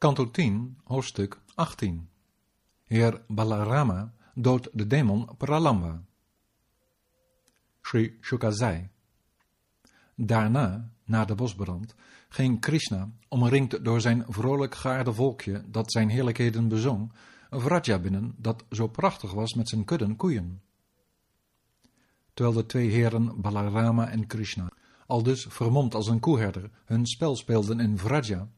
Kanto 10, hoofdstuk 18. Heer Balarama doodt de demon Pralamba. Sri Shuka zei. Daarna, na de bosbrand, ging Krishna, omringd door zijn vrolijk geaarde volkje dat zijn heerlijkheden bezong, Vraja binnen dat zo prachtig was met zijn kudden koeien. Terwijl de twee heren Balarama en Krishna, al dus vermomd als een koeherder, hun spel speelden in Vraja,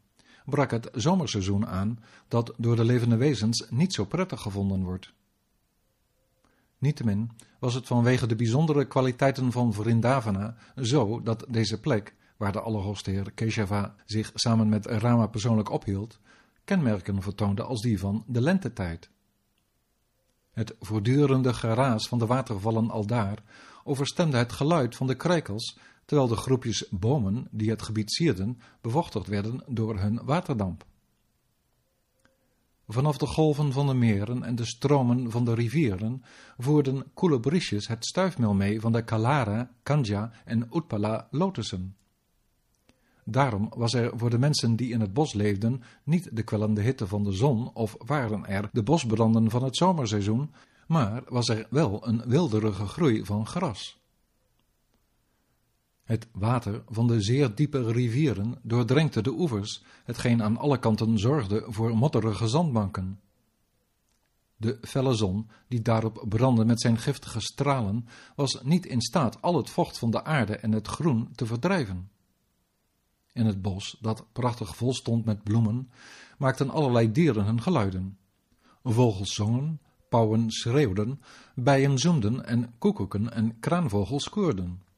brak het zomerseizoen aan dat door de levende wezens niet zo prettig gevonden wordt. Niettemin was het vanwege de bijzondere kwaliteiten van Vrindavana zo dat deze plek, waar de Allerhoogste Heer Keshava zich samen met Rama persoonlijk ophield, kenmerken vertoonde als die van de lentetijd. Het voortdurende geraas van de watervallen aldaar overstemde het geluid van de krekels, terwijl de groepjes bomen die het gebied sierden bevochtigd werden door hun waterdamp. Vanaf de golven van de meren en de stromen van de rivieren voerden koele briesjes het stuifmeel mee van de Kalara, Kanja en Utpala lotussen. Daarom was er voor de mensen die in het bos leefden niet de kwellende hitte van de zon of waren er de bosbranden van het zomerseizoen, maar was er wel een wilderige groei van gras. Het water van de zeer diepe rivieren doordrenkte de oevers, hetgeen aan alle kanten zorgde voor modderige zandbanken. De felle zon, die daarop brandde met zijn giftige stralen, was niet in staat al het vocht van de aarde en het groen te verdrijven. In het bos, dat prachtig vol stond met bloemen, maakten allerlei dieren hun geluiden. Vogels zongen, pauwen schreeuwden, bijen zoemden en koekoeken en kraanvogels koerden.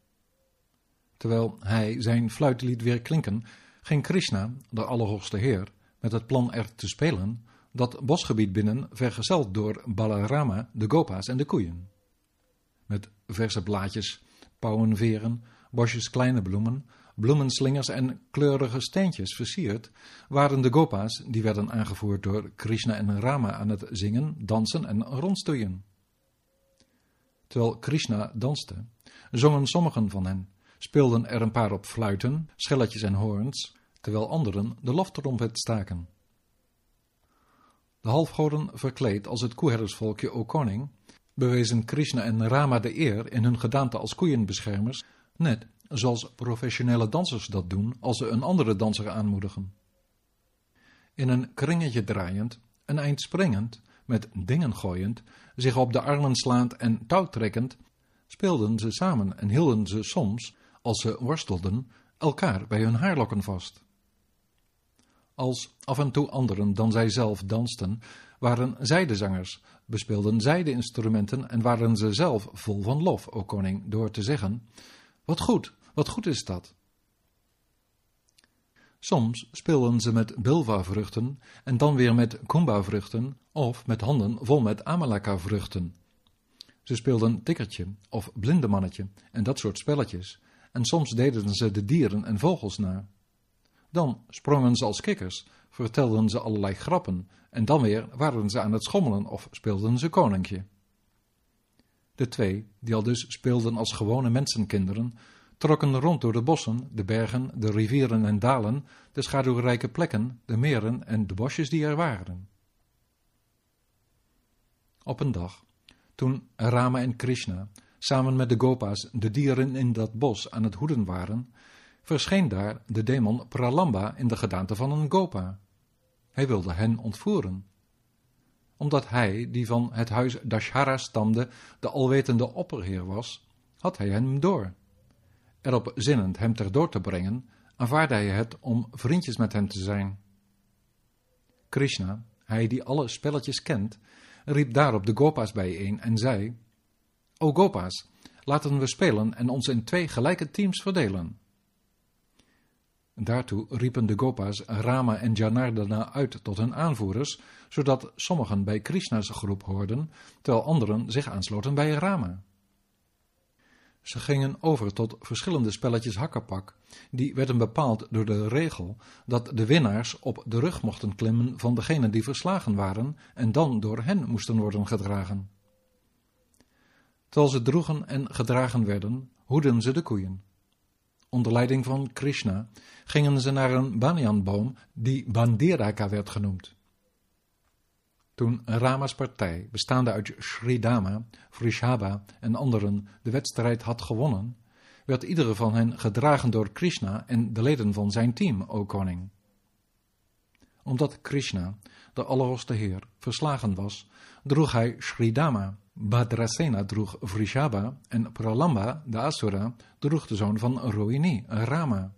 Terwijl hij zijn fluit liet weer klinken, ging Krishna, de Allerhoogste Heer, met het plan er te spelen, dat bosgebied binnen, vergezeld door Balarama, de gopa's en de koeien. Met verse blaadjes, pauwenveren, bosjes kleine bloemen, bloemenslingers en kleurige steentjes versierd, waren de gopa's, die werden aangevoerd door Krishna en Rama, aan het zingen, dansen en rondstoeien. Terwijl Krishna danste, zongen sommigen van hen, speelden er een paar op fluiten, schelletjes en hoorns, terwijl anderen de loftrompet staken. De halfgoden verkleed als het koeherdersvolkje O koning, bewezen Krishna en Rama de eer in hun gedaante als koeienbeschermers, net zoals professionele dansers dat doen als ze een andere danser aanmoedigen. In een kringetje draaiend, een eind springend, met dingen gooiend, zich op de armen slaand en touwtrekkend, speelden ze samen en hielden ze soms als ze worstelden, elkaar bij hun haarlokken vast. Als af en toe anderen dan zij zelf dansten, waren zij de zangers, bespeelden zij de instrumenten en waren ze zelf vol van lof, o koning, door te zeggen, wat goed, wat goed is dat. Soms speelden ze met bilva-vruchten en dan weer met kumba-vruchten of met handen vol met amalaka-vruchten. Ze speelden tikkertje of blindemannetje en dat soort spelletjes, en soms deden ze de dieren en vogels na. Dan sprongen ze als kikkers, vertelden ze allerlei grappen, en dan weer waren ze aan het schommelen of speelden ze koninkje. De twee, die al dus speelden als gewone mensenkinderen, trokken rond door de bossen, de bergen, de rivieren en dalen, de schaduwrijke plekken, de meren en de bosjes die er waren. Op een dag, toen Rama en Krishna samen met de gopa's de dieren in dat bos aan het hoeden waren, verscheen daar de demon Pralamba in de gedaante van een gopa. Hij wilde hen ontvoeren. Omdat hij, die van het huis Dashara stamde, de alwetende opperheer was, had hij hem door. Erop zinnend hem ter dood te brengen, aanvaarde hij het om vriendjes met hem te zijn. Krishna, hij die alle spelletjes kent, riep daarop de gopa's bijeen en zei, O Gopa's, laten we spelen en ons in twee gelijke teams verdelen. Daartoe riepen de Gopa's Rama en Janardana uit tot hun aanvoerders, zodat sommigen bij Krishna's groep hoorden, terwijl anderen zich aansloten bij Rama. Ze gingen over tot verschillende spelletjes hakkerpak, die werden bepaald door de regel dat de winnaars op de rug mochten klimmen van degenen die verslagen waren en dan door hen moesten worden gedragen. Terwijl ze droegen en gedragen werden, hoeden ze de koeien. onder leiding van Krishna, gingen ze naar een banyanboom die Bandiraka werd genoemd. Toen Rama's partij, bestaande uit Sridama, Vrishaba en anderen, de wedstrijd had gewonnen, werd iedere van hen gedragen door Krishna en de leden van zijn team, o koning. Omdat Krishna, de Allerhoogste Heer, verslagen was, droeg hij Sridama, Bhadrasena droeg Vrishaba en Pralamba, de Asura, droeg de zoon van Rohini, Rama.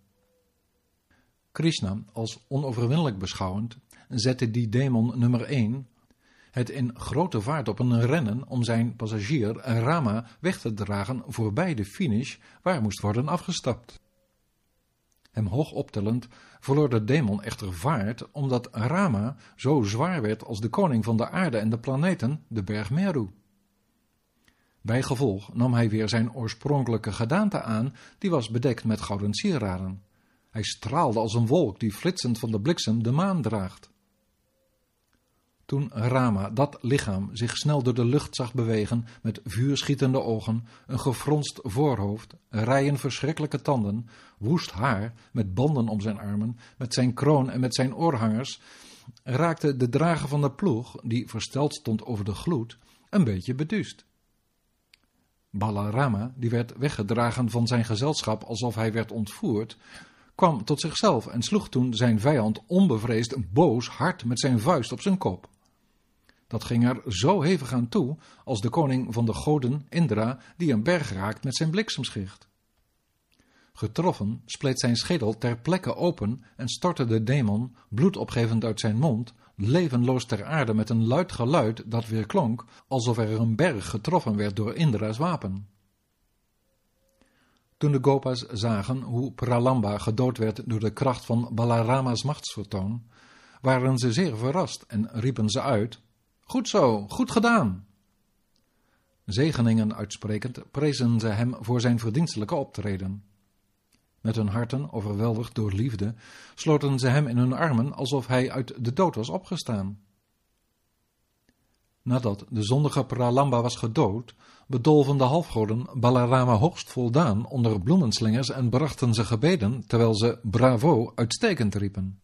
Krishna, als onoverwinnelijk beschouwend, zette die demon nummer 1 het in grote vaart op een rennen om zijn passagier Rama weg te dragen voorbij de finish waar moest worden afgestapt. Hem hoog optellend verloor de demon echter vaart omdat Rama zo zwaar werd als de koning van de aarde en de planeten, de berg Meru. Bijgevolg nam hij weer zijn oorspronkelijke gedaante aan, die was bedekt met gouden sieraden. Hij straalde als een wolk die flitsend van de bliksem de maan draagt. Toen Rama dat lichaam zich snel door de lucht zag bewegen met vuurschietende ogen, een gefronst voorhoofd, rijen verschrikkelijke tanden, woest haar met banden om zijn armen, met zijn kroon en met zijn oorhangers, raakte de drager van de ploeg, die versteld stond over de gloed, een beetje beduust. Balarama, die werd weggedragen van zijn gezelschap alsof hij werd ontvoerd, kwam tot zichzelf en sloeg toen zijn vijand onbevreesd boos hard met zijn vuist op zijn kop. Dat ging er zo hevig aan toe als de koning van de goden, Indra, die een berg raakt met zijn bliksemschicht. Getroffen spleet zijn schedel ter plekke open en stortte de demon, bloed opgevend uit zijn mond, levenloos ter aarde met een luid geluid dat weer klonk alsof er een berg getroffen werd door Indra's wapen. Toen de Gopa's zagen hoe Pralamba gedood werd door de kracht van Balarama's machtsvertoon, waren ze zeer verrast en riepen ze uit, Goed zo, goed gedaan! Zegeningen uitsprekend prezen ze hem voor zijn verdienstelijke optreden. Met hun harten, overweldigd door liefde, sloten ze hem in hun armen alsof hij uit de dood was opgestaan. Nadat de zondige Pralamba was gedood, bedolven de halfgoden Balarama hoogst voldaan onder bloemenslingers en brachten ze gebeden, terwijl ze bravo uitstekend riepen.